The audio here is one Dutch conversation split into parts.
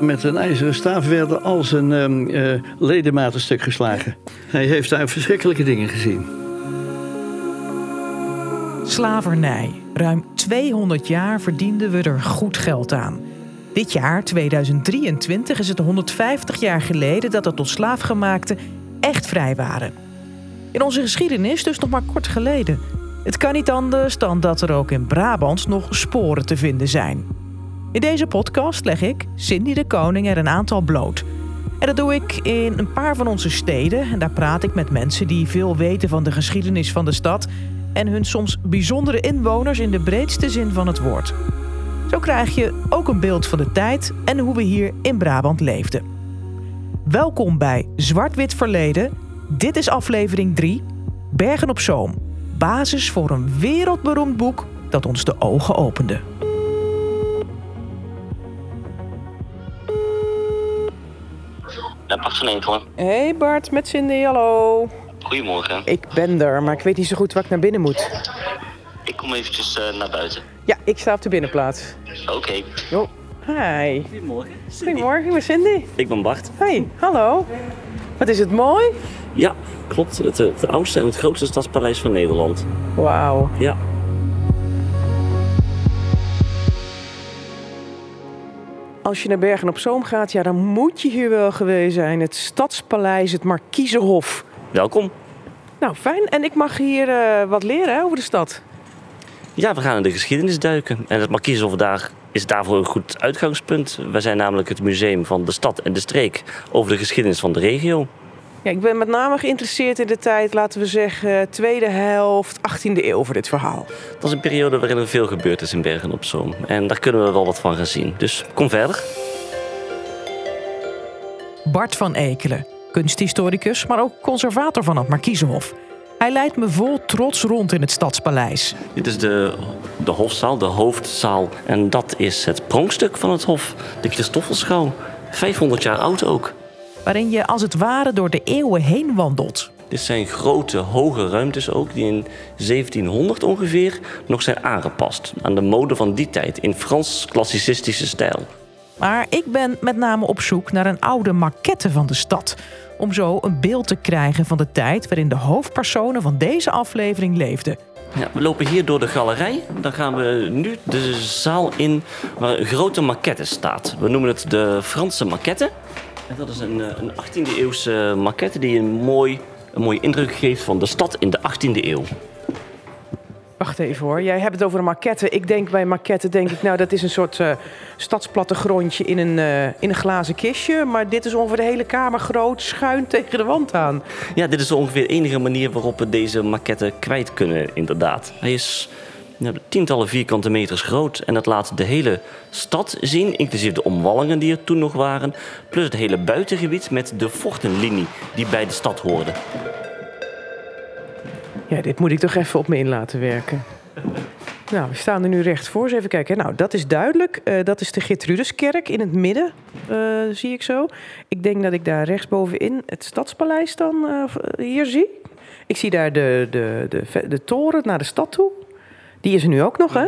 Met een ijzeren staaf werden al zijn um, uh, geslagen. Hij heeft daar verschrikkelijke dingen gezien. Slavernij. Ruim 200 jaar verdienden we er goed geld aan. Dit jaar, 2023, is het 150 jaar geleden dat de tot slaafgemaakten echt vrij waren. In onze geschiedenis dus nog maar kort geleden. Het kan niet anders dan dat er ook in Brabant nog sporen te vinden zijn. In deze podcast leg ik, Cindy de Koning, er een aantal bloot. En dat doe ik in een paar van onze steden. En daar praat ik met mensen die veel weten van de geschiedenis van de stad en hun soms bijzondere inwoners in de breedste zin van het woord. Zo krijg je ook een beeld van de tijd en hoe we hier in Brabant leefden. Welkom bij Zwart-Wit Verleden. Dit is aflevering 3, Bergen op Zoom. Basis voor een wereldberoemd boek dat ons de ogen opende. Ja, Bart van Enkelen. Hey Bart, met Cindy, hallo. Goedemorgen. Ik ben er, maar ik weet niet zo goed waar ik naar binnen moet. Ik kom eventjes uh, naar buiten. Ja, ik sta op de binnenplaats. Oké. Okay. Jo. Hi. Goedemorgen. Cindy. Goedemorgen, ik ben Cindy. Ik ben Bart. Hey, hallo. Wat is het mooi? Ja, klopt. Het, het oudste en het grootste stadspaleis van Nederland. Wauw. Ja. Als je naar Bergen op Zoom gaat, ja, dan moet je hier wel geweest zijn. Het Stadspaleis, het Markiezenhof. Welkom. Nou, fijn. En ik mag hier uh, wat leren hè, over de stad. Ja, we gaan in de geschiedenis duiken. En het Markiezenhof daar is daarvoor een goed uitgangspunt. Wij zijn namelijk het museum van de stad en de streek over de geschiedenis van de regio. Ja, ik ben met name geïnteresseerd in de tijd, laten we zeggen, tweede helft, 18e eeuw voor dit verhaal. Dat is een periode waarin er veel gebeurd is in Bergen op Zoom. En daar kunnen we wel wat van gaan zien. Dus kom verder. Bart van Ekelen, kunsthistoricus, maar ook conservator van het Markiezenhof. Hij leidt me vol trots rond in het Stadspaleis. Dit is de, de hofzaal, de hoofdzaal. En dat is het pronkstuk van het hof, de Christoffelschouw. 500 jaar oud ook waarin je als het ware door de eeuwen heen wandelt. Dit zijn grote, hoge ruimtes ook, die in 1700 ongeveer nog zijn aangepast aan de mode van die tijd in Frans klassicistische stijl. Maar ik ben met name op zoek naar een oude maquette van de stad. Om zo een beeld te krijgen van de tijd waarin de hoofdpersonen van deze aflevering leefden. Ja, we lopen hier door de galerij. Dan gaan we nu de zaal in waar een grote maquette staat. We noemen het de Franse maquette. En dat is een, eh, een 18e eeuwse maquette die een, mooi, een mooie indruk geeft van de stad in de 18e eeuw. Wacht even hoor, jij hebt het over een maquette. Ik denk bij maquette, denk ik, nou dat is een soort uh, stadsplattegrondje in een, uh, in een glazen kistje. Maar dit is ongeveer de hele kamer groot, schuin tegen de wand aan. Ja, dit is ongeveer de enige manier waarop we deze maquette kwijt kunnen, inderdaad. Hij is tientallen vierkante meters groot. En dat laat de hele stad zien, inclusief de omwallingen die er toen nog waren. Plus het hele buitengebied met de fortenlinie die bij de stad hoorde. Ja, dit moet ik toch even op me in laten werken. Nou, we staan er nu recht voor. Eens even kijken. Nou, dat is duidelijk. Uh, dat is de Gertrudeskerk in het midden, uh, zie ik zo. Ik denk dat ik daar rechtsbovenin het Stadspaleis dan uh, hier zie. Ik zie daar de, de, de, de toren naar de stad toe. Die is er nu ook nog, hè?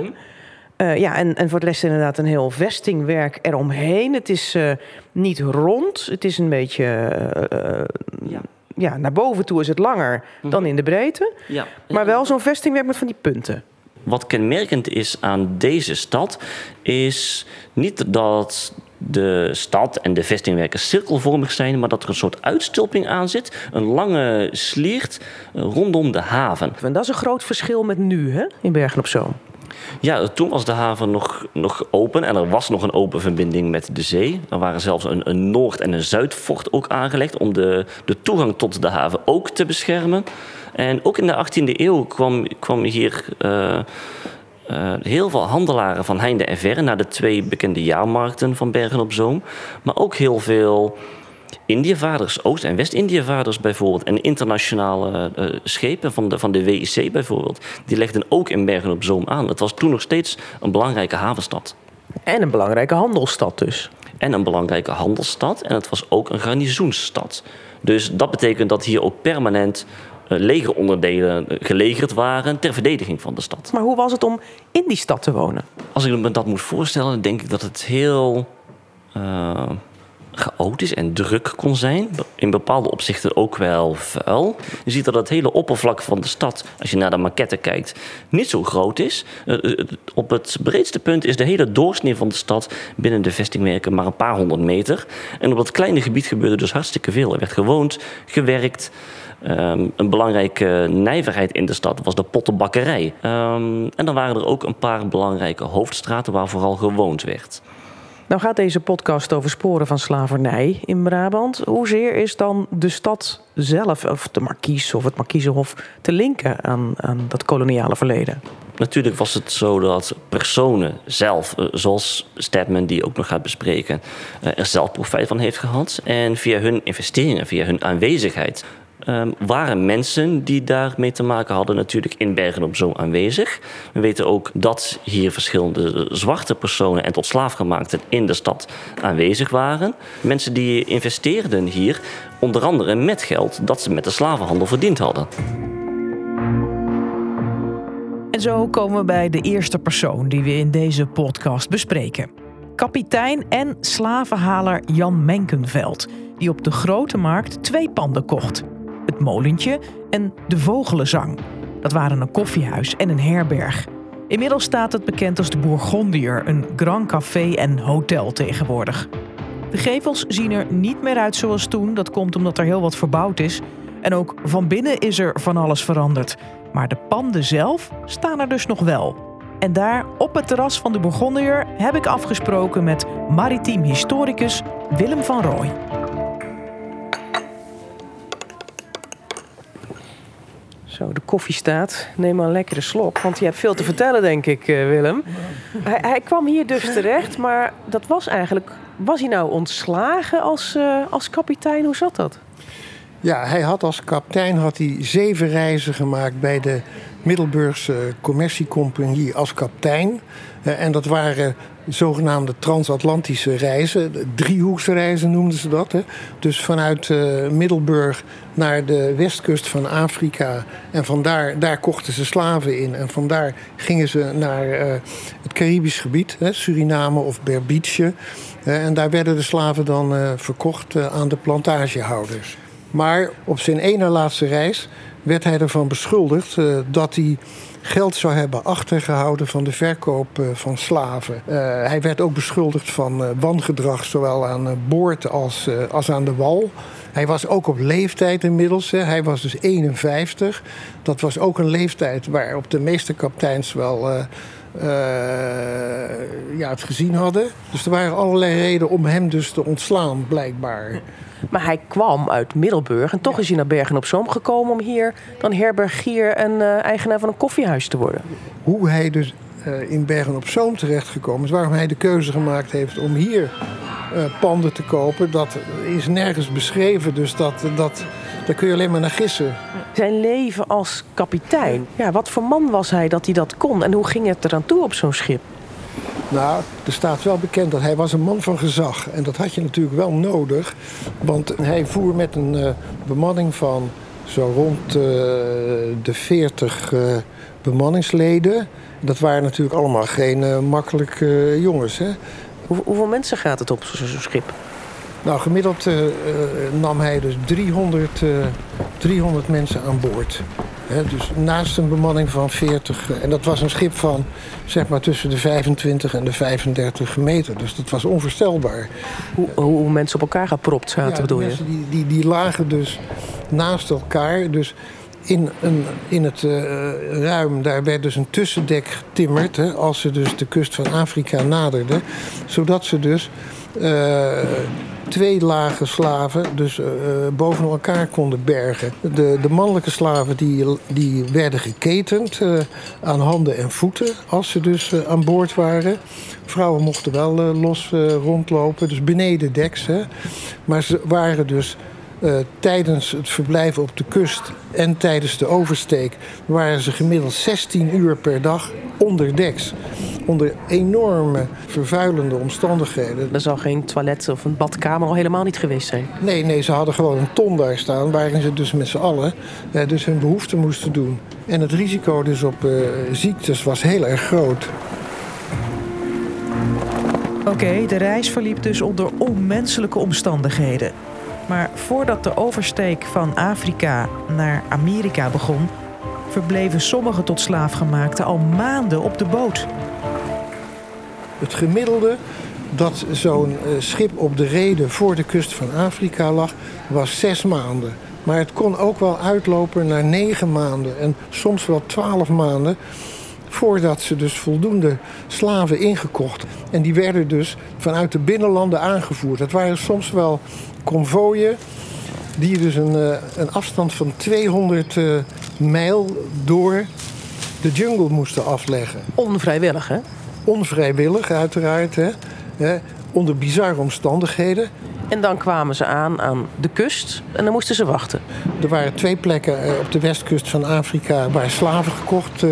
Uh, ja, en, en voor de rest inderdaad een heel vestingwerk eromheen. Het is uh, niet rond, het is een beetje... Uh, ja. ja. naar boven toe is het langer mm dan in de breedte. Ja. Maar wel zo'n vestingwerk met van die punten. Wat kenmerkend is aan deze stad, is niet dat de stad en de vestingwerken cirkelvormig zijn, maar dat er een soort uitstulping aan zit. Een lange sliert rondom de haven. En dat is een groot verschil met nu, hè, in Bergen op Zoom. Ja, toen was de haven nog, nog open en er was nog een open verbinding met de zee. Er waren zelfs een, een Noord- en een Zuidfort ook aangelegd om de, de toegang tot de haven ook te beschermen. En ook in de 18e eeuw kwam, kwam hier uh, uh, heel veel handelaren van heinde en verre naar de twee bekende jaarmarkten van Bergen op Zoom. Maar ook heel veel Indiëvaarders, Oost- en West-Indiëvaarders bijvoorbeeld. En internationale uh, schepen van de, van de WIC bijvoorbeeld. Die legden ook in Bergen op Zoom aan. Het was toen nog steeds een belangrijke havenstad. En een belangrijke handelsstad dus. En een belangrijke handelsstad. En het was ook een garnizoensstad. Dus dat betekent dat hier ook permanent legeronderdelen gelegerd waren ter verdediging van de stad. Maar hoe was het om in die stad te wonen? Als ik me dat moet voorstellen, denk ik dat het heel uh, chaotisch en druk kon zijn. In bepaalde opzichten ook wel vuil. Je ziet dat het hele oppervlak van de stad, als je naar de maquette kijkt, niet zo groot is. Uh, op het breedste punt is de hele doorsnee van de stad binnen de vestingwerken maar een paar honderd meter. En op dat kleine gebied gebeurde dus hartstikke veel. Er werd gewoond, gewerkt. Um, een belangrijke nijverheid in de stad was de pottenbakkerij. Um, en dan waren er ook een paar belangrijke hoofdstraten waar vooral gewoond werd. Nou gaat deze podcast over sporen van slavernij in Brabant. Hoezeer is dan de stad zelf, of de markies of het markiezenhof, te linken aan, aan dat koloniale verleden? Natuurlijk was het zo dat personen zelf, eh, zoals Stedman die ook nog gaat bespreken, eh, er zelf profijt van heeft gehad. En via hun investeringen, via hun aanwezigheid, um, waren mensen die daarmee te maken hadden natuurlijk in Bergen op Zoom aanwezig. We weten ook dat hier verschillende zwarte personen en tot slaafgemaakten in de stad aanwezig waren. Mensen die investeerden hier onder andere met geld dat ze met de slavenhandel verdiend hadden. En zo komen we bij de eerste persoon die we in deze podcast bespreken. Kapitein en slavenhaler Jan Menkenveld, die op de grote markt twee panden kocht het molentje en de vogelenzang. Dat waren een koffiehuis en een herberg. Inmiddels staat het bekend als de Bourgondier, een grand café en hotel tegenwoordig. De gevels zien er niet meer uit zoals toen. Dat komt omdat er heel wat verbouwd is. En ook van binnen is er van alles veranderd. Maar de panden zelf staan er dus nog wel. En daar, op het terras van de Bourgondier, heb ik afgesproken met maritiem historicus Willem van Rooij. Zo, de koffie staat. Neem maar een lekkere slok, want je hebt veel te vertellen, denk ik, uh, Willem. Hij, hij, kwam hier dus terecht, maar dat was eigenlijk... Was hij nou ontslagen als, uh, als kapitein? Hoe zat dat? Ja, hij had als kapitein had hij zeven reizen gemaakt bij de Middelburgse Commerciecompagnie als kapitein. Uh, en dat waren zogenaamde transatlantische reizen. Driehoeksreizen noemden ze dat. Hè. Dus vanuit uh, Middelburg naar de westkust van Afrika. En vandaar daar kochten ze slaven in. En vandaar gingen ze naar uh, het Caribisch gebied, hè, Suriname of Berbice. En daar werden de slaven dan verkocht aan de plantagehouders. Maar op zijn ene laatste reis werd hij ervan beschuldigd dat hij geld zou hebben achtergehouden van de verkoop eh, van slaven. Uh, hij werd ook beschuldigd van wangedrag, zowel aan boord als, als aan de wal. Hij was ook op leeftijd inmiddels. Hè. Hij was dus 51. Dat was ook een leeftijd waarop de meeste kapiteins wel ja, het gezien hadden. Dus er waren allerlei redenen om hem dus te ontslaan, blijkbaar. Maar hij kwam uit Middelburg en toch is hij naar Bergen op Zoom gekomen om hier dan herbergier en uh, eigenaar van een koffiehuis te worden. Hoe hij dus in Bergen op Zoom terechtgekomen is, waarom hij de keuze gemaakt heeft om hier uh, panden te kopen, dat is nergens beschreven. Dus dat, dat, daar kun je alleen maar naar gissen. Zijn leven als kapitein, ja, wat voor man was hij dat hij dat kon en hoe ging het eraan toe op zo'n schip? Nou, er staat wel bekend dat hij was een man van gezag. En dat had je natuurlijk wel nodig. Want hij voer met een uh, bemanning van zo rond uh, de 40 uh, bemanningsleden. Dat waren natuurlijk allemaal geen makkelijke jongens. Hè? Hoe, hoeveel mensen gaat het op zo'n schip? Nou, gemiddeld nam hij dus 300, 300 mensen aan boord dus naast een bemanning van 40. Eh, en dat was een schip van zeg maar tussen de 25 en de 35 meter. Dus dat was onvoorstelbaar. Hoe, hoe mensen op elkaar gepropt zaten, ja, bedoel je? Die, die, die lagen dus naast elkaar. Dus in, een, in het uh, ruim, daar werd dus een tussendek getimmerd. Hè, als ze dus de kust van Afrika naderden. Zodat ze dus uh, twee lagen slaven dus uh, boven elkaar konden bergen. De, de mannelijke slaven die, die werden geketend aan handen en voeten als ze dus aan boord waren. Vrouwen mochten wel los rondlopen, dus beneden deks. Hè. Maar ze waren dus uh, tijdens het verblijf op de kust en tijdens de oversteek waren ze gemiddeld 16 uur per dag onderdeks. Onder enorme vervuilende omstandigheden. Er zal geen toilet of een badkamer al helemaal niet geweest zijn. Nee, nee, ze hadden gewoon een ton daar staan waarin ze dus met z'n allen uh, dus hun behoeften moesten doen. En het risico dus op uh, ziektes was heel erg groot. Oké, de reis verliep dus onder onmenselijke omstandigheden. Maar voordat de oversteek van Afrika naar Amerika begon, verbleven sommige tot slaafgemaakten al maanden op de boot. Het gemiddelde dat zo'n eh, schip op de reden voor de kust van Afrika lag, was zes maanden. Maar het kon ook wel uitlopen naar negen maanden en soms wel twaalf maanden voordat ze dus voldoende slaven ingekocht. En die werden dus vanuit de binnenlanden aangevoerd. Dat waren soms wel konvooien die dus een, eh, een afstand van 200 uh, eh, mijl door de jungle moesten afleggen. Onvrijwillig, hè? Onvrijwillig, uiteraard. Hè? Hè? Onder bizarre omstandigheden. En dan kwamen ze aan aan de kust en dan moesten ze wachten. Er waren twee plekken eh, op de westkust van Afrika waar slaven gekocht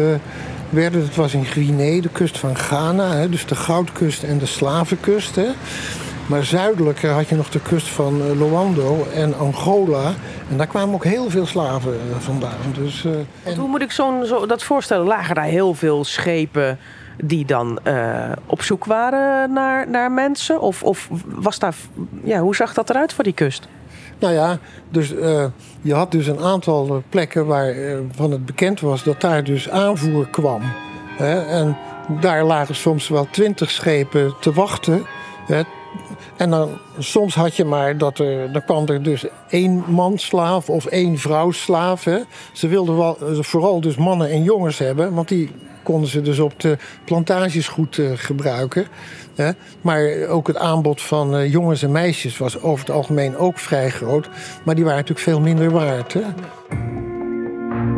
werden. Dat was in Guinea, de kust van Ghana, hè, dus de goudkust en de slavenkust. Hè. Maar zuidelijker had je nog de kust van uh, Luando en Angola. En daar kwamen ook heel veel slaven uh, vandaan. Dus, uh, Hoe moet ik zo'n zo dat voorstellen? Lagen daar heel veel schepen die dan op zoek waren naar, naar mensen? Of, of was daar, ja, hoe zag dat eruit voor die kust? Nou ja, dus uh, je had dus een aantal plekken waarvan uh, het bekend was dat daar dus aanvoer kwam. Hè? En daar lagen soms wel twintig schepen te wachten. Hè? En dan soms had je maar dat er, dan kwam er dus één manslaaf of één vrouwslaaf. Hè? Ze wilden wel, vooral dus mannen en jongens hebben, want die konden ze dus op de plantages goed uh, gebruiken. Maar ook het aanbod van uh, jongens en meisjes was over het algemeen ook vrij groot. Maar die waren natuurlijk veel minder waard. Hè?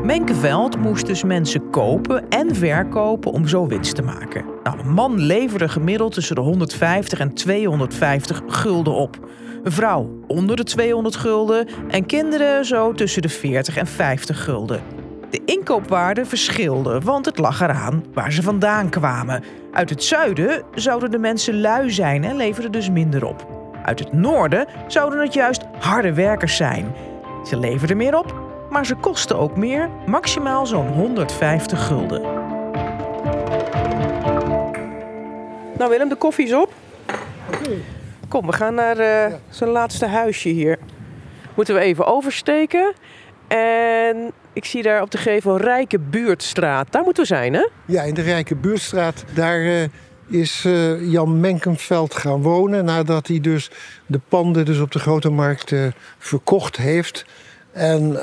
Menkeveld moest dus mensen kopen en verkopen om zo winst te maken. Nou, een man leverde gemiddeld tussen de 150 en 250 gulden op. Een vrouw onder de 200 gulden en kinderen zo tussen de 40 en 50 gulden. De inkoopwaarde verschilde, want het lag eraan waar ze vandaan kwamen. Uit het zuiden zouden de mensen lui zijn en leverden dus minder op. Uit het noorden zouden het juist harde werkers zijn. Ze leverden meer op, maar ze kosten ook meer, maximaal zo'n 150 gulden. Nou Willem, de koffie is op. Kom, we gaan naar uh, zijn laatste huisje hier. Moeten we even oversteken. En ik zie daar op de gevel Rijke Buurtstraat. Daar moeten we zijn, hè? Ja, in de Rijke Buurtstraat. Daar uh, is uh, Jan Menkenveld gaan wonen. Nadat hij dus de panden dus op de Grote Markt uh, verkocht heeft. En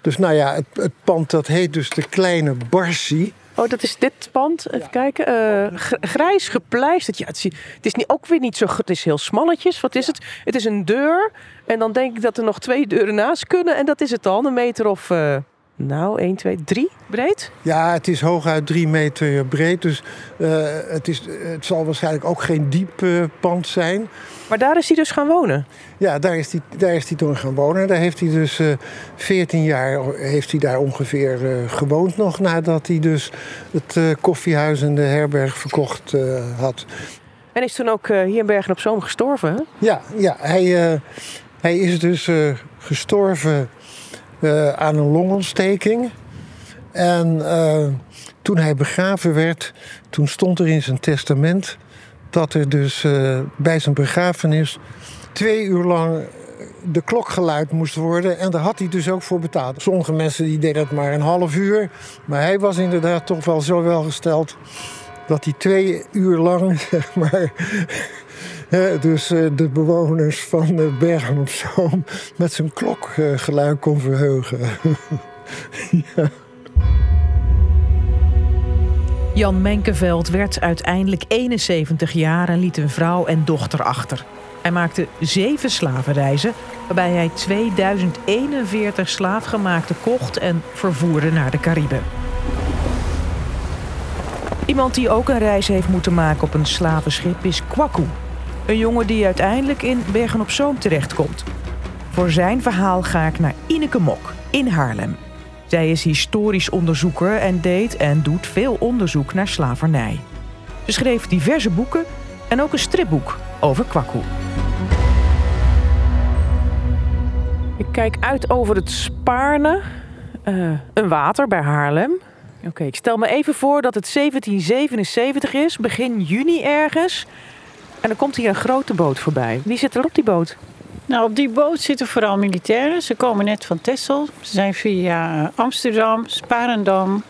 dus nou ja, het, het, pand dat heet dus de Kleine Barsie. Oh, dat is dit pand. Even kijken. Uh, grijs gepleisterd. Ja, het is, het is niet, ook weer niet zo... Het is heel smalletjes. Wat is het? Het is een deur. En dan denk ik dat er nog twee deuren naast kunnen. En dat is het dan. Een meter of... Uh, nou, 1, 2, 3 breed? Ja, het is hooguit 3 meter breed. Dus uh, het, is, het zal waarschijnlijk ook geen diep uh, pand zijn. Maar daar is hij dus gaan wonen? Ja, daar is hij, daar is hij toen gaan wonen. Daar heeft hij dus uh, 14 jaar heeft hij daar ongeveer gewoond nog... nadat hij dus het koffiehuis en de herberg verkocht had. En is toen ook hier in Bergen op Zoom gestorven? Hè? Ja, ja hij, hij is dus gestorven uh, aan een longontsteking. En uh, toen hij begraven werd, toen stond er in zijn testament dat er dus uh, bij zijn begrafenis twee uur lang de klok geluid moest worden. En daar had hij dus ook voor betaald. Sommige mensen die deden dat maar een half uur. Maar hij was inderdaad toch wel zo welgesteld dat hij twee uur lang, zeg maar, dus uh, de bewoners van uh, Bergen op Zoom met zijn klokgeluid kon verheugen. ja. Jan Menkeveld werd uiteindelijk 71 jaar en liet een vrouw en dochter achter. Hij maakte zeven slavenreizen, waarbij hij 2041 slaafgemaakte kocht en vervoerde naar de Cariben. Iemand die ook een reis heeft moeten maken op een slavenschip is Kwaku. Een jongen die uiteindelijk in Bergen op Zoom terechtkomt. Voor zijn verhaal ga ik naar Ineke Mok in Haarlem. Zij is historisch onderzoeker en deed en doet veel onderzoek naar slavernij. Ze schreef diverse boeken en ook een stripboek over Kwaku. Ik kijk uit over het Spaarne, uh, een water bij Haarlem. Oké, ik stel me even voor dat het 1777 is, begin juni ergens. En er komt hier een grote boot voorbij. Wie zit er op die boot? Nou, op die boot zitten vooral militairen. Ze komen net van Texel. Ze zijn via Amsterdam, Sparendam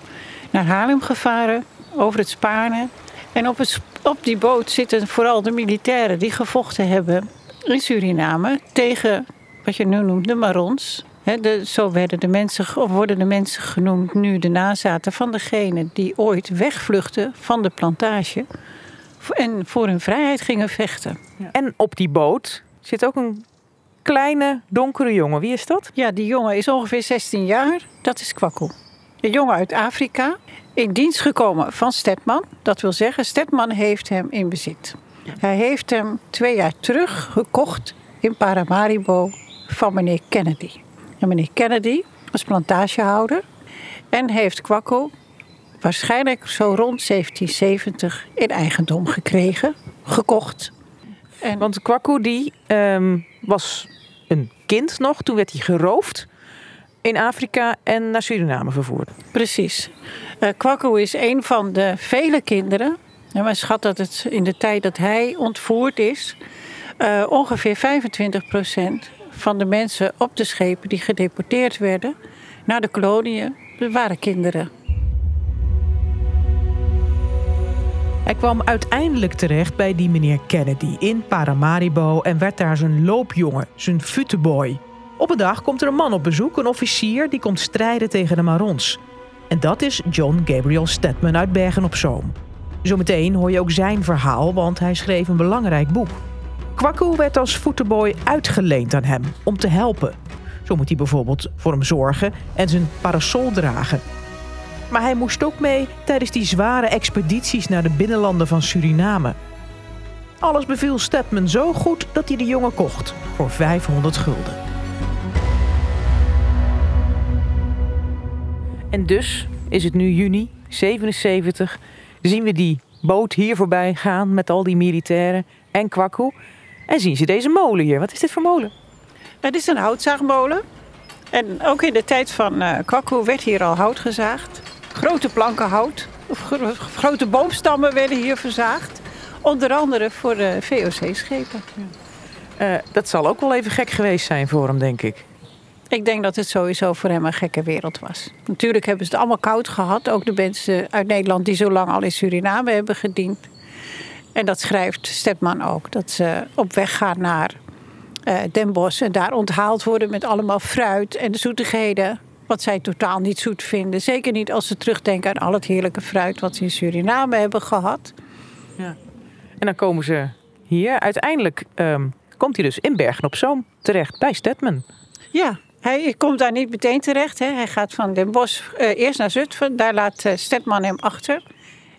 naar Haarlem gevaren. Over het Spaarne. En op, het, op die boot zitten vooral de militairen die gevochten hebben in Suriname tegen wat je nu noemt de Marons. de, zo werden de mensen, of worden de mensen genoemd nu de nazaten van degene die ooit wegvluchten van de plantage en voor hun vrijheid gingen vechten. En op die boot zit ook een kleine donkere jongen. Wie is dat? Ja, die jongen is ongeveer 16 jaar. Dat is Kwakkel. Een jongen uit Afrika, in dienst gekomen van Stedman. Dat wil zeggen, Stedman heeft hem in bezit. Hij heeft hem twee jaar terug gekocht in Paramaribo van meneer Kennedy. En meneer Kennedy was plantagehouder en heeft Kwakko waarschijnlijk zo rond 1770 in eigendom gekregen, gekocht. En... Want Kwakko die ehm, was een kind nog, toen werd hij geroofd in Afrika en naar Suriname vervoerd. Precies. Uh, Kwakko is een van de vele kinderen. En men schat dat het in de tijd dat hij ontvoerd is, uh, ongeveer 25% van de mensen op de schepen die gedeporteerd werden naar de koloniën, waren kinderen. Hij kwam uiteindelijk terecht bij die meneer Kennedy in Paramaribo en werd daar zijn loopjongen, zijn futeboy. Op een dag komt er een man op bezoek, een officier die komt strijden tegen de Marons. En dat is John Gabriel Stedman uit Bergen op Zoom. Zometeen hoor je ook zijn verhaal, want hij schreef een belangrijk boek. Kwaku werd als voetenboy uitgeleend aan hem om te helpen. Zo moet hij bijvoorbeeld voor hem zorgen en zijn parasol dragen. Maar hij moest ook mee tijdens die zware expedities naar de binnenlanden van Suriname. Alles beviel Stedman zo goed dat hij de jongen kocht voor 500 gulden. En dus is het nu juni 77. Zien we die boot hier voorbij gaan met al die militairen en Kwaku. En zien ze deze molen hier. Wat is dit voor molen? Het is een houtzaagmolen. En ook in de tijd van uh, Kwaku werd hier al hout gezaagd. Grote planken hout, of grote boomstammen werden hier verzaagd. Onder andere voor de VOC-schepen. Uh, dat zal ook wel even gek geweest zijn voor hem, denk ik. Ik denk dat het sowieso voor hem een gekke wereld was. Natuurlijk hebben ze het allemaal koud gehad. Ook de mensen uit Nederland die zo lang al in Suriname hebben gediend. En dat schrijft Stepman ook. Dat ze op weg gaan naar uh, Den Bosch en daar onthaald worden met allemaal fruit en de zoetigheden. Wat zij totaal niet zoet vinden. Zeker niet als ze terugdenken aan al het heerlijke fruit wat ze in Suriname hebben gehad. Ja. En dan komen ze hier. Uiteindelijk um, komt hij dus in Bergen op Zoom terecht bij Stedman. Ja, hij komt daar niet meteen terecht. Hè. Hij gaat van Den Bosch uh, eerst naar Zutphen. Daar laat uh, Stedman hem achter.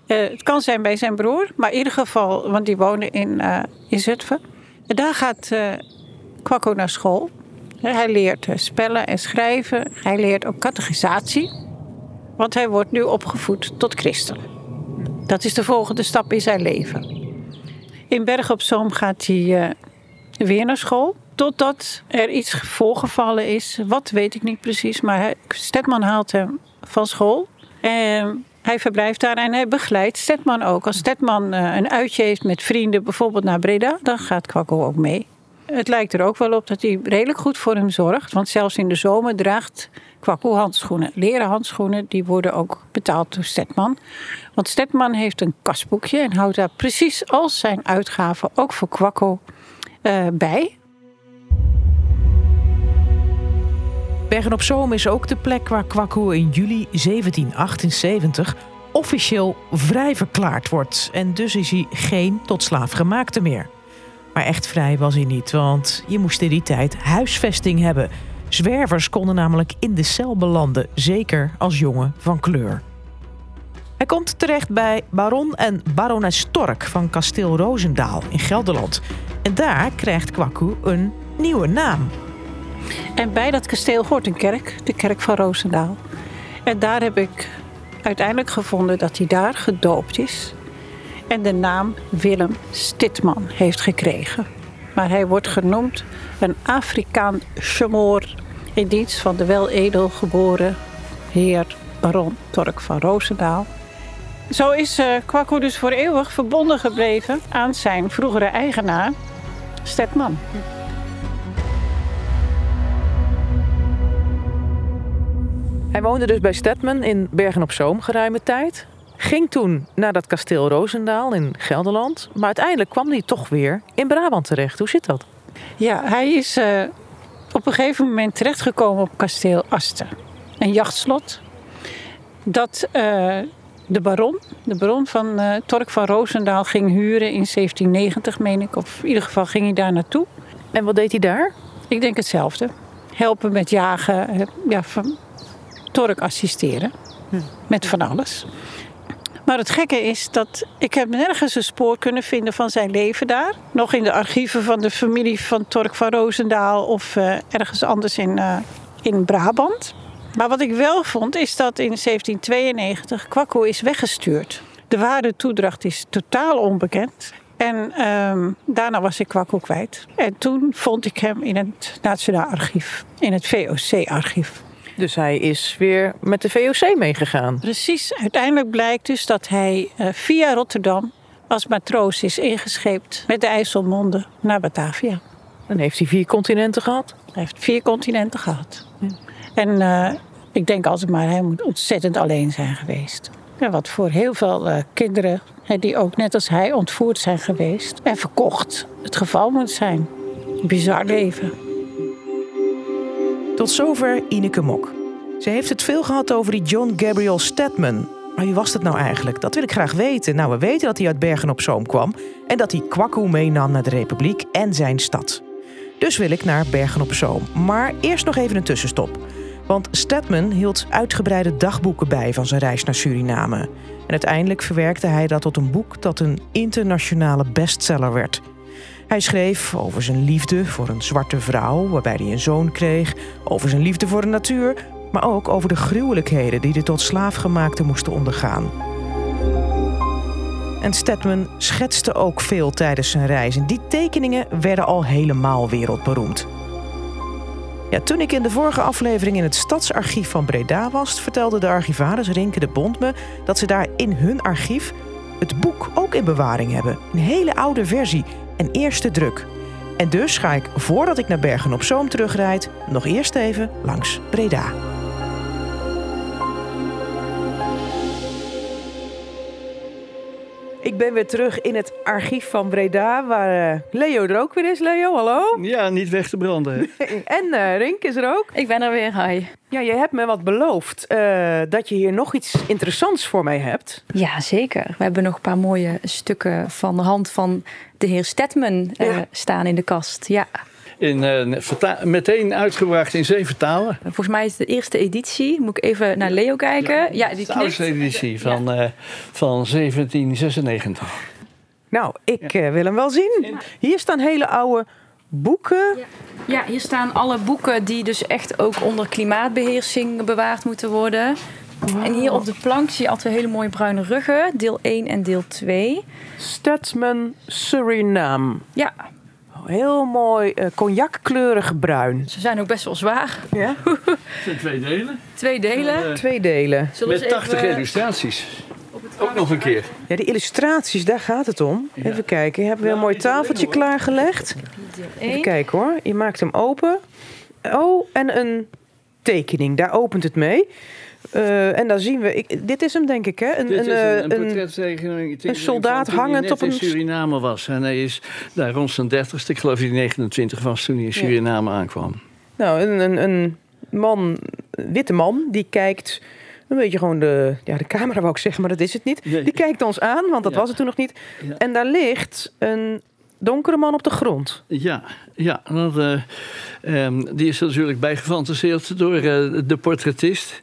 Uh, het kan zijn bij zijn broer, maar in ieder geval, want die wonen in, in Zutphen. En daar gaat Kwakko naar school. Hij leert spellen en schrijven. Hij leert ook catechisatie. Want hij wordt nu opgevoed tot christen. Dat is de volgende stap in zijn leven. In Berg op Zoom gaat hij weer naar school. Totdat er iets voorgevallen is. Wat weet ik niet precies. Maar Stedman haalt hem van school. En hij verblijft daar en hij begeleidt Stedman ook. Als Stedman eh, een uitje heeft met vrienden, bijvoorbeeld naar Breda, dan gaat Kwakko ook mee. Het lijkt er ook wel op dat hij redelijk goed voor hem zorgt. Want zelfs in de zomer draagt Kwakko handschoenen. Leren handschoenen, die worden ook betaald door Stedman. Want Stedman heeft een kasboekje en houdt daar precies als zijn uitgaven ook voor Kwakko uh, bij. Bergen op Zoom is ook de plek waar Kwaku in juli 1778 officieel vrij verklaard wordt. En dus is hij geen tot slaafgemaakte meer. Maar echt vrij was hij niet, want je moest in die tijd huisvesting hebben. Zwervers konden namelijk in de cel belanden, zeker als jongen van kleur. Hij komt terecht bij baron en barones Stork van kasteel Roosendaal in Gelderland. En daar krijgt Kwaku een nieuwe naam. En bij dat kasteel hoort een kerk, de kerk van Roosendaal. En daar heb ik uiteindelijk gevonden dat hij daar gedoopt is. En de naam Willem Stitman heeft gekregen. Maar hij wordt genoemd een Afrikaan Chamoor in dienst van de wel edel geboren heer baron Tork van Roosendaal. zo is uh, dus voor eeuwig verbonden gebleven aan zijn vroegere eigenaar, Stedman. Hij woonde dus bij Stedman in Bergen-op-Zoom geruime tijd. Ging toen naar dat kasteel Roosendaal in Gelderland. Maar uiteindelijk kwam hij toch weer in Brabant terecht. Hoe zit dat? Ja, hij is uh, op een gegeven moment terechtgekomen op kasteel Asten. Een jachtslot. Dat uh, de baron, de baron van uh, Tork van Roosendaal, ging huren in 1790, meen ik. Of in ieder geval ging hij daar naartoe. En wat deed hij daar? Ik denk hetzelfde. Helpen met jagen, ja, van Tork assisteren. Hm. Met van alles. Maar het gekke is dat ik heb nergens een spoor kunnen vinden van zijn leven daar. Nog in de archieven van de familie van Tork van Roosendaal of uh, ergens anders in, uh, in Brabant. Maar wat ik wel vond is dat in 1792 Kwakko is weggestuurd. De ware toedracht is totaal onbekend. En um, daarna was ik Kwakko kwijt. En toen vond ik hem in het Nationaal Archief, in het VOC-archief. Dus hij is weer met de VOC meegegaan. Precies. Uiteindelijk blijkt dus dat hij uh, via Rotterdam als matroos is ingescheept met de IJsselmonde naar Batavia. Dan heeft hij vier continenten gehad? Hij heeft vier continenten gehad. Ja. En uh, ik denk altijd maar, hij moet ontzettend alleen zijn geweest. Ja, wat voor heel veel uh, kinderen, die ook net als hij ontvoerd zijn geweest en verkocht, het geval moet zijn. Bizar leven. Tot zover Ineke Mok. Ze heeft het veel gehad over die John Gabriel Stedman. Maar wie was dat nou eigenlijk? Dat wil ik graag weten. Nou, we weten dat hij uit Bergen op Zoom kwam en dat hij Kwakkoe meenam naar de Republiek en zijn stad. Dus wil ik naar Bergen op Zoom. Maar eerst nog even een tussenstop. Want Stedman hield uitgebreide dagboeken bij van zijn reis naar Suriname. En uiteindelijk verwerkte hij dat tot een boek dat een internationale bestseller werd. Hij schreef over zijn liefde voor een zwarte vrouw, waarbij hij een zoon kreeg, over zijn liefde voor de natuur, maar ook over de gruwelijkheden die de tot slaafgemaakte moesten ondergaan. En Stedman schetste ook veel tijdens zijn reis. En die tekeningen werden al helemaal wereldberoemd. Ja, toen ik in de vorige aflevering in het Stadsarchief van Breda was, vertelde de archivaris Rinke de Bond me dat ze daar in hun archief het boek ook in bewaring hebben. Een hele oude versie en eerste druk. En dus ga ik, voordat ik naar Bergen op Zoom terugrijd, nog eerst even langs Breda. Ik ben weer terug in het archief van Breda, waar uh, Leo er ook weer is. Leo, hallo. Ja, niet weg te branden. en uh, Rink is er ook. Ik ben er weer, hi. Ja, je hebt me wat beloofd uh, dat je hier nog iets interessants voor mij hebt. Ja, zeker. We hebben nog een paar mooie stukken van de hand van de heer Stedman ja. staan in de kast. Ja. In, uh, meteen uitgebracht in zeven talen. Volgens mij is het de eerste editie. Moet ik even naar Leo kijken? Ja, ja die de oudste editie van, ja. uh, van 1796. Nou, ik ja. uh, wil hem wel zien. Hier staan hele oude boeken. Ja, hier staan alle boeken die dus echt ook onder klimaatbeheersing bewaard moeten worden. Wow. En hier op de plank zie je altijd hele mooie bruine ruggen. Deel 1 en deel 2. Statsman Suriname. Ja, heel mooi uh, cognackleurig bruin. Ze zijn ook best wel zwaar. Ja? Het zijn twee delen. Twee delen. Uh, twee delen. Met 80 even, illustraties. Ook nog een keer. Ja, die illustraties, daar gaat het om. Ja. Even kijken. Hebben we een mooi tafeltje klaargelegd? Even kijken hoor. Je maakt hem open. Oh, en een tekening. Daar opent het mee. Uh, en dan zien we, ik, dit is hem denk ik, hè? Een, dit een, is een, een portrettekening. Een soldaat hangend op een. in Suriname was. En hij is daar rond zijn dertigste, ik geloof dat hij 29 was toen hij in Suriname ja. aankwam. Nou, een, een, een man, een witte man, die kijkt een beetje gewoon de, ja, de camera wou ik zeggen, maar dat is het niet. Die kijkt ons aan, want dat ja. was het toen nog niet. Ja. En daar ligt een donkere man op de grond. Ja, ja dat, uh, um, die is natuurlijk bij gefantaseerd door uh, de portretist.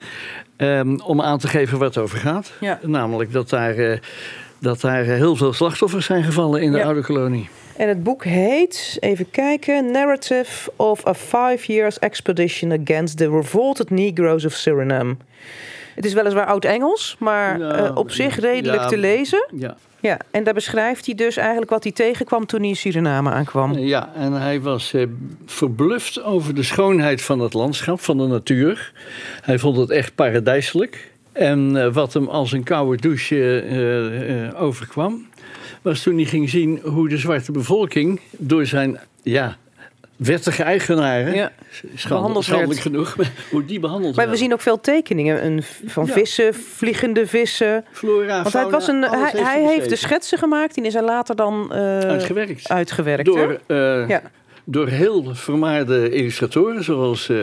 Um, om aan te geven waar het over gaat. Ja. Namelijk dat daar, uh, dat daar heel veel slachtoffers zijn gevallen in de ja. oude kolonie. En het boek heet, even kijken, Narrative of a Five Years Expedition Against the Revolted Negroes of Suriname. Het is weliswaar oud-Engels, maar ja, op zich redelijk te lezen. Ja. Ja, en daar beschrijft hij dus eigenlijk wat hij tegenkwam toen hij in Suriname aankwam. Ja, en hij was eh, verbluft over de schoonheid van het landschap, van de natuur. Hij vond het echt paradijselijk. En eh, wat hem als een koude douche eh, eh, overkwam, was toen hij ging zien hoe de zwarte bevolking door zijn ja, wettige eigenaren, Ja. schandelijk genoeg, maar hoe die behandeld Maar we zien ook veel tekeningen een, van Ja. vissen, vliegende vissen. Flora, Want hij, fauna, was een, hij, hij hij heeft de schetsen gemaakt. Die is hij later dan eh, uitgewerkt. Door, eh, Ja. door heel vermaarde illustratoren, zoals eh,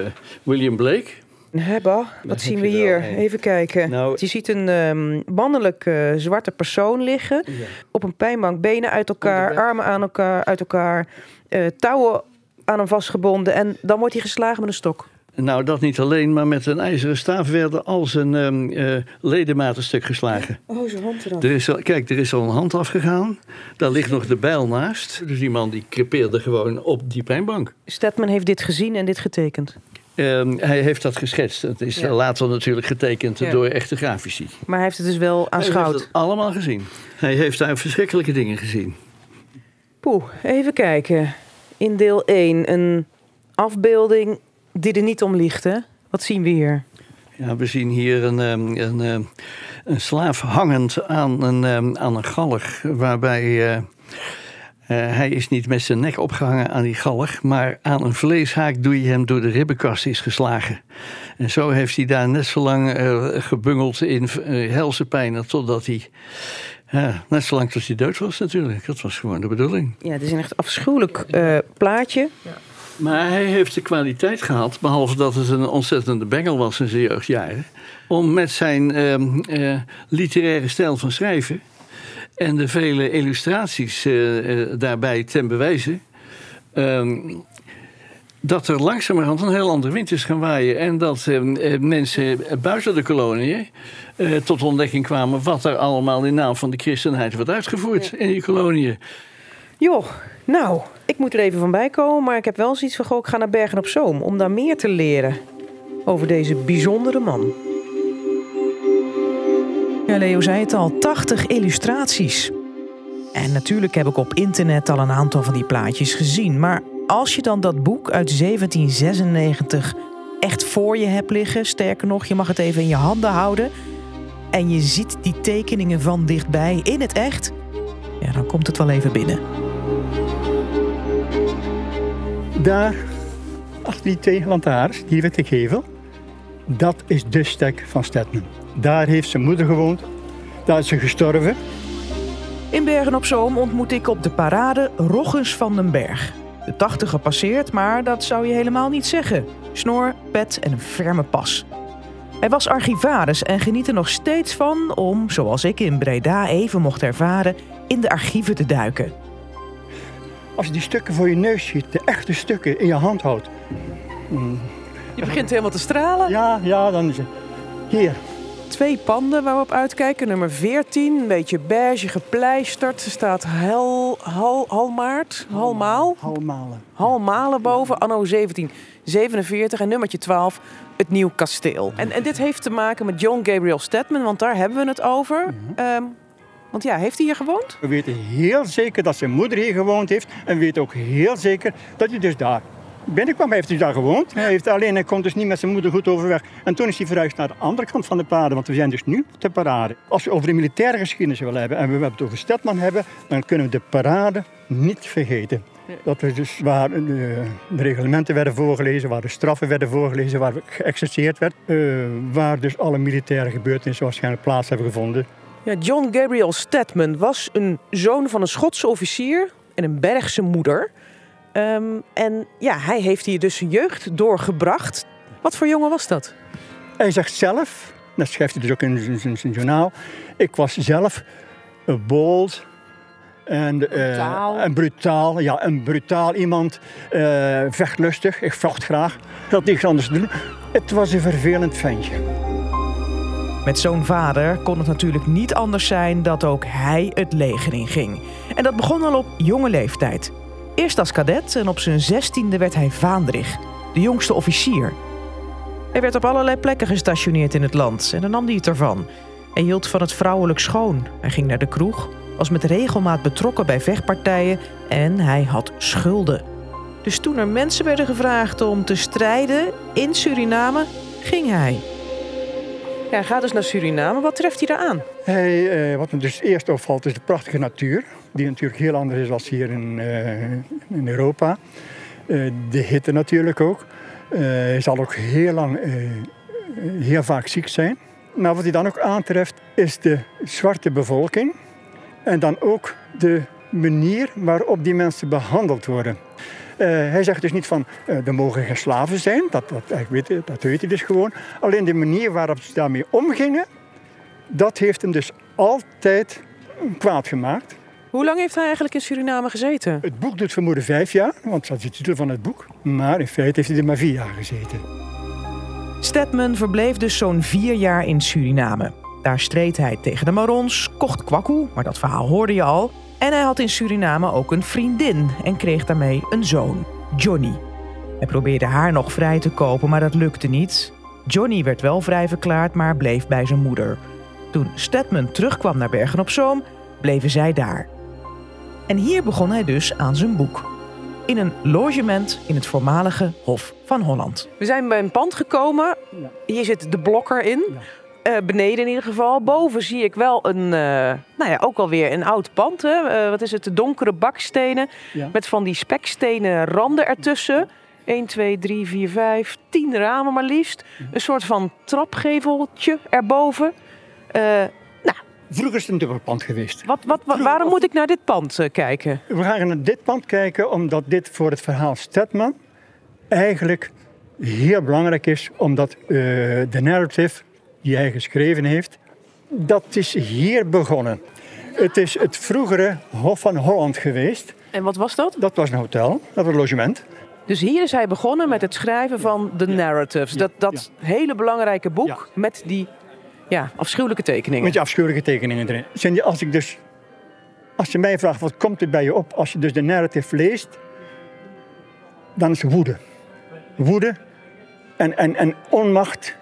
William Blake. Hebba, wat zien we er hier? Even kijken. Nou- je ziet een mannelijk eh, zwarte persoon liggen. Op een pijnbank, benen uit elkaar, armen aan elkaar, uit elkaar. eh, touwen aan hem vastgebonden. En dan wordt hij geslagen met een stok. Nou, dat niet alleen, maar met een ijzeren staaf werden al zijn ehm, eh, ledematen stuk geslagen. Oh, zijn hand eraf. Er is al, kijk, er is al een hand afgegaan. Daar ligt nog de bijl naast. Dus die man die crepeerde gewoon op die pijnbank. Stedman heeft dit gezien en dit getekend. Ehm, hij heeft dat geschetst. Het is Ja. later natuurlijk getekend Ja. door echte grafici. Maar hij heeft het dus wel Hij heeft aanschouwd. het allemaal gezien. Hij heeft daar verschrikkelijke dingen gezien. Poeh, even kijken. In deel 1 een afbeelding die er niet om ligt, hè? Wat zien we hier? Ja, we zien hier een, ehm, een, ehm, een slaaf hangend aan een, ehm, aan een galg. Waarbij eh, eh, hij is niet met zijn nek opgehangen aan die galg. Maar aan een vleeshaak doe je hem door de ribbenkast is geslagen. En zo heeft hij daar net zo lang eh, gebungeld in helse pijnen. Totdat hij. Ja, net zo lang tot hij dood was natuurlijk. Dat was gewoon de bedoeling. Ja, het is een echt afschuwelijk eh, plaatje. Maar hij heeft de kwaliteit gehad, behalve dat het een ontzettende bengel was in zijn jeugdjaren, om met zijn ehm, eh, literaire stijl van schrijven en de vele illustraties eh, daarbij ten bewijze. Dat er langzamerhand een heel ander wind is gaan waaien. En dat ehm, eh, mensen buiten de koloniën eh, tot ontdekking kwamen wat er allemaal in naam van de christenheid wordt uitgevoerd in die koloniën. Joh, nou, ik moet er even van bij komen, maar ik heb wel zoiets van, goh, ik ga naar Bergen op Zoom om daar meer te leren over deze bijzondere man. Ja, Leo zei het al, 80 illustraties. En natuurlijk heb ik op internet al een aantal van die plaatjes gezien, maar als je dan dat boek uit 1796 echt voor je hebt liggen, sterker nog, je mag het even in je handen houden en je ziet die tekeningen van dichtbij in het echt, ja, dan komt het wel even binnen. Daar, achter die twee lantaarns, die witte gevel, dat is de stek van Stedman. Daar heeft zijn moeder gewoond. Daar is ze gestorven. In Bergen op Zoom ontmoet ik op de parade Roggens van den Berg. De 80 gepasseerd, maar dat zou je helemaal niet zeggen. Snor, pet en een ferme pas. Hij was archivaris en geniet er nog steeds van om, zoals ik in Breda even mocht ervaren, in de archieven te duiken. Als je die stukken voor je neus ziet, de echte stukken in je hand houdt. Je begint helemaal te stralen. Ja, ja, dan is het. Hier, Twee panden waar we op uitkijken. Nummer 14, een beetje beige gepleisterd. Er staat hel, hal, Halmaart, Halmaal. halmalen. Halmalen boven, anno 1747 en nummertje 12, het Nieuw Kasteel. En, en dit heeft te maken met John Gabriel Stedman, want daar hebben we het over. Ehm, want ja, heeft hij hier gewoond? We weten heel zeker dat zijn moeder hier gewoond heeft. En we weten ook heel zeker dat hij dus daar binnenkwam. Hij heeft dus daar gewoond. Hij, heeft alleen, hij komt dus niet met zijn moeder goed overweg. En toen is hij verhuisd naar de andere kant van de parade. Want we zijn dus nu de parade. Als we over de militaire geschiedenis willen hebben en we het over Stedman hebben, dan kunnen we de parade niet vergeten. Dat we dus waar de, de reglementen werden voorgelezen, waar de straffen werden voorgelezen, waar geëxerceerd werd, eh, waar dus alle militaire gebeurtenissen waarschijnlijk plaats hebben gevonden. Ja, John Gabriel Stedman was een zoon van een Schotse officier en een Bergse moeder. Ehm, en ja, hij heeft hier dus zijn jeugd doorgebracht. Wat voor jongen was dat? Hij zegt zelf, dat schrijft hij dus ook in zijn- zijn, zijn journaal, ik was zelf een bold en, eh, Brutaal. en brutaal. Ja, een brutaal iemand, eh, vechtlustig, ik vocht graag. Ik had niks anders te doen. Het was een vervelend ventje. Met zo'n vader kon het natuurlijk niet anders zijn dat ook hij het leger inging. En dat begon al op jonge leeftijd. Eerst als kadet en op zijn zestiende werd hij vaandrig, de jongste officier. Hij werd op allerlei plekken gestationeerd in het land en dan nam hij het ervan. Hij hield van het vrouwelijk schoon. Hij ging naar de kroeg, was met regelmaat betrokken bij vechtpartijen en hij had schulden. Dus toen er mensen werden gevraagd om te strijden in Suriname, ging hij. Ja, hij gaat dus naar Suriname. Wat treft hij daar aan? Hij, eh, wat me dus eerst opvalt is de prachtige natuur. Die natuurlijk heel anders is dan hier in, eh, in Europa. Eh, de hitte natuurlijk ook. Eh, hij zal ook heel lang, heel vaak ziek zijn. Maar wat hij dan ook aantreft is de zwarte bevolking. En dan ook de manier waarop die mensen behandeld worden. Hij zegt dus niet van uh, er mogen geen slaven zijn, dat, dat, weet, dat weet hij dus gewoon. Alleen de manier waarop ze daarmee omgingen, dat heeft hem dus altijd kwaad gemaakt. Hoe lang heeft hij eigenlijk in Suriname gezeten? Het boek doet vermoeden vijf jaar, want dat is de titel van het boek. Maar in feite heeft hij er maar vier jaar gezeten. Stedman verbleef dus zo'n vier jaar in Suriname. Daar streed hij tegen de Marons, kocht kwakkoe, maar dat verhaal hoorde je al. En hij had in Suriname ook een vriendin en kreeg daarmee een zoon, Johnny. Hij probeerde haar nog vrij te kopen, maar dat lukte niet. Johnny werd wel vrij verklaard, maar bleef bij zijn moeder. Toen Stedman terugkwam naar Bergen op Zoom, bleven zij daar. En hier begon hij dus aan zijn boek. In een logement in het voormalige Hof van Holland. We zijn bij een pand gekomen. Hier zit de blokker in. Uh, beneden in ieder geval. Boven zie ik wel een, uh, nou ja, ook alweer een oud pand. Hè? Uh, wat is het? De donkere bakstenen. Ja. Met van die spekstenen randen ertussen. 1, 2, 3, 4, 5, 10 ramen maar liefst. Een soort van trapgeveltje erboven. Vroeger is het een pand geweest. Wat, wat, wat, waarom moet ik naar dit pand kijken? We gaan naar dit pand kijken omdat dit voor het verhaal Stedman eigenlijk heel belangrijk is. Omdat de narrative die hij geschreven heeft, dat is hier begonnen. Het is het vroegere Hof van Holland geweest. En wat was dat? Dat was een hotel, dat was een logement. Dus hier is hij begonnen met het schrijven van de narratives. Dat, dat hele belangrijke boek met die ja, afschuwelijke tekeningen. Met die afschuwelijke tekeningen erin. Als, ik dus, als je mij vraagt wat komt er bij je op als je dus de narrative leest, dan is woede. Woede en, en, en onmacht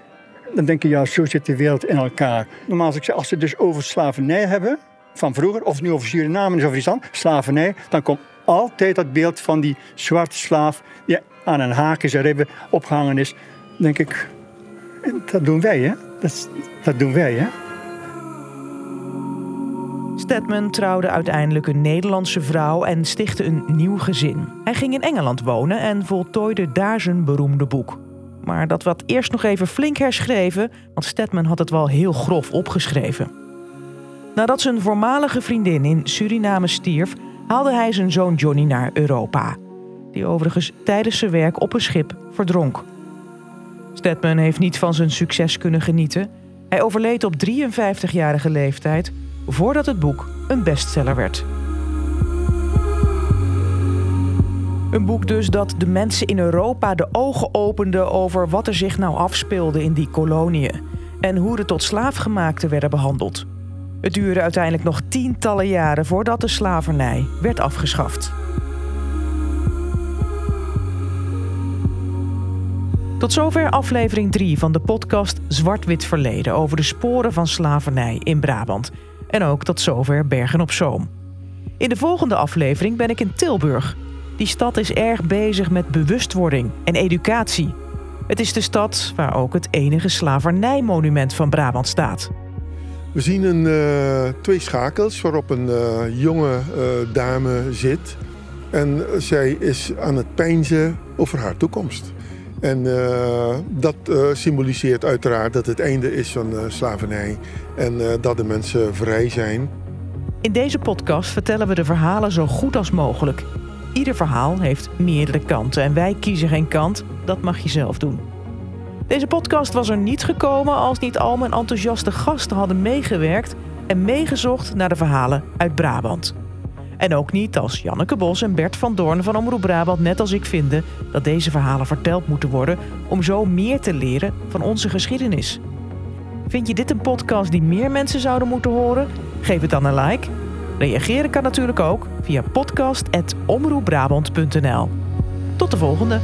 dan denk je, ja, zo zit de wereld in elkaar. Normaal als ik zeg, als ze dus over slavernij hebben, van vroeger, of nu over Suriname is of iets anders, slavernij, dan komt altijd dat beeld van die zwarte slaaf die aan een haak is en ribben opgehangen is. Dan denk ik, dat doen wij, hè? Dat, doen wij, hè? Stedman trouwde uiteindelijk een Nederlandse vrouw en stichtte een nieuw gezin. Hij ging in Engeland wonen en voltooide daar zijn beroemde boek. Maar dat werd eerst nog even flink herschreven, want Stedman had het wel heel grof opgeschreven. Nadat zijn voormalige vriendin in Suriname stierf, haalde hij zijn zoon Johnny naar Europa. Die overigens tijdens zijn werk op een schip verdronk. Stedman heeft niet van zijn succes kunnen genieten. Hij overleed op 53-jarige leeftijd voordat het boek een bestseller werd. Een boek dus dat de mensen in Europa de ogen opende over wat er zich nou afspeelde in die koloniën en hoe de tot slaafgemaakten werden behandeld. Het duurde uiteindelijk nog tientallen jaren voordat de slavernij werd afgeschaft. Tot zover aflevering 3 van de podcast Zwart-Wit Verleden over de sporen van slavernij in Brabant. En ook tot zover Bergen op Zoom. In de volgende aflevering ben ik in Tilburg die stad is erg bezig met bewustwording en educatie. Het is de stad waar ook het enige slavernijmonument van Brabant staat. We zien een, uh, twee schakels waarop een uh, jonge uh, dame zit. En zij is aan het peinzen over haar toekomst. En dat symboliseert uiteraard dat het einde is van slavernij en dat de mensen vrij zijn. In deze podcast vertellen we de verhalen zo goed als mogelijk Ieder verhaal heeft meerdere kanten en wij kiezen geen kant. Dat mag je zelf doen. Deze podcast was er niet gekomen als niet al mijn enthousiaste gasten hadden meegewerkt en meegezocht naar de verhalen uit Brabant. En ook niet als Janneke Bos en Bert van Doorn van Omroep Brabant net als ik vinden dat deze verhalen verteld moeten worden om zo meer te leren van onze geschiedenis. Vind je dit een podcast die meer mensen zouden moeten horen? Geef het dan een like Reageren kan natuurlijk ook via podcast.omroepbrabant.nl. Tot de volgende!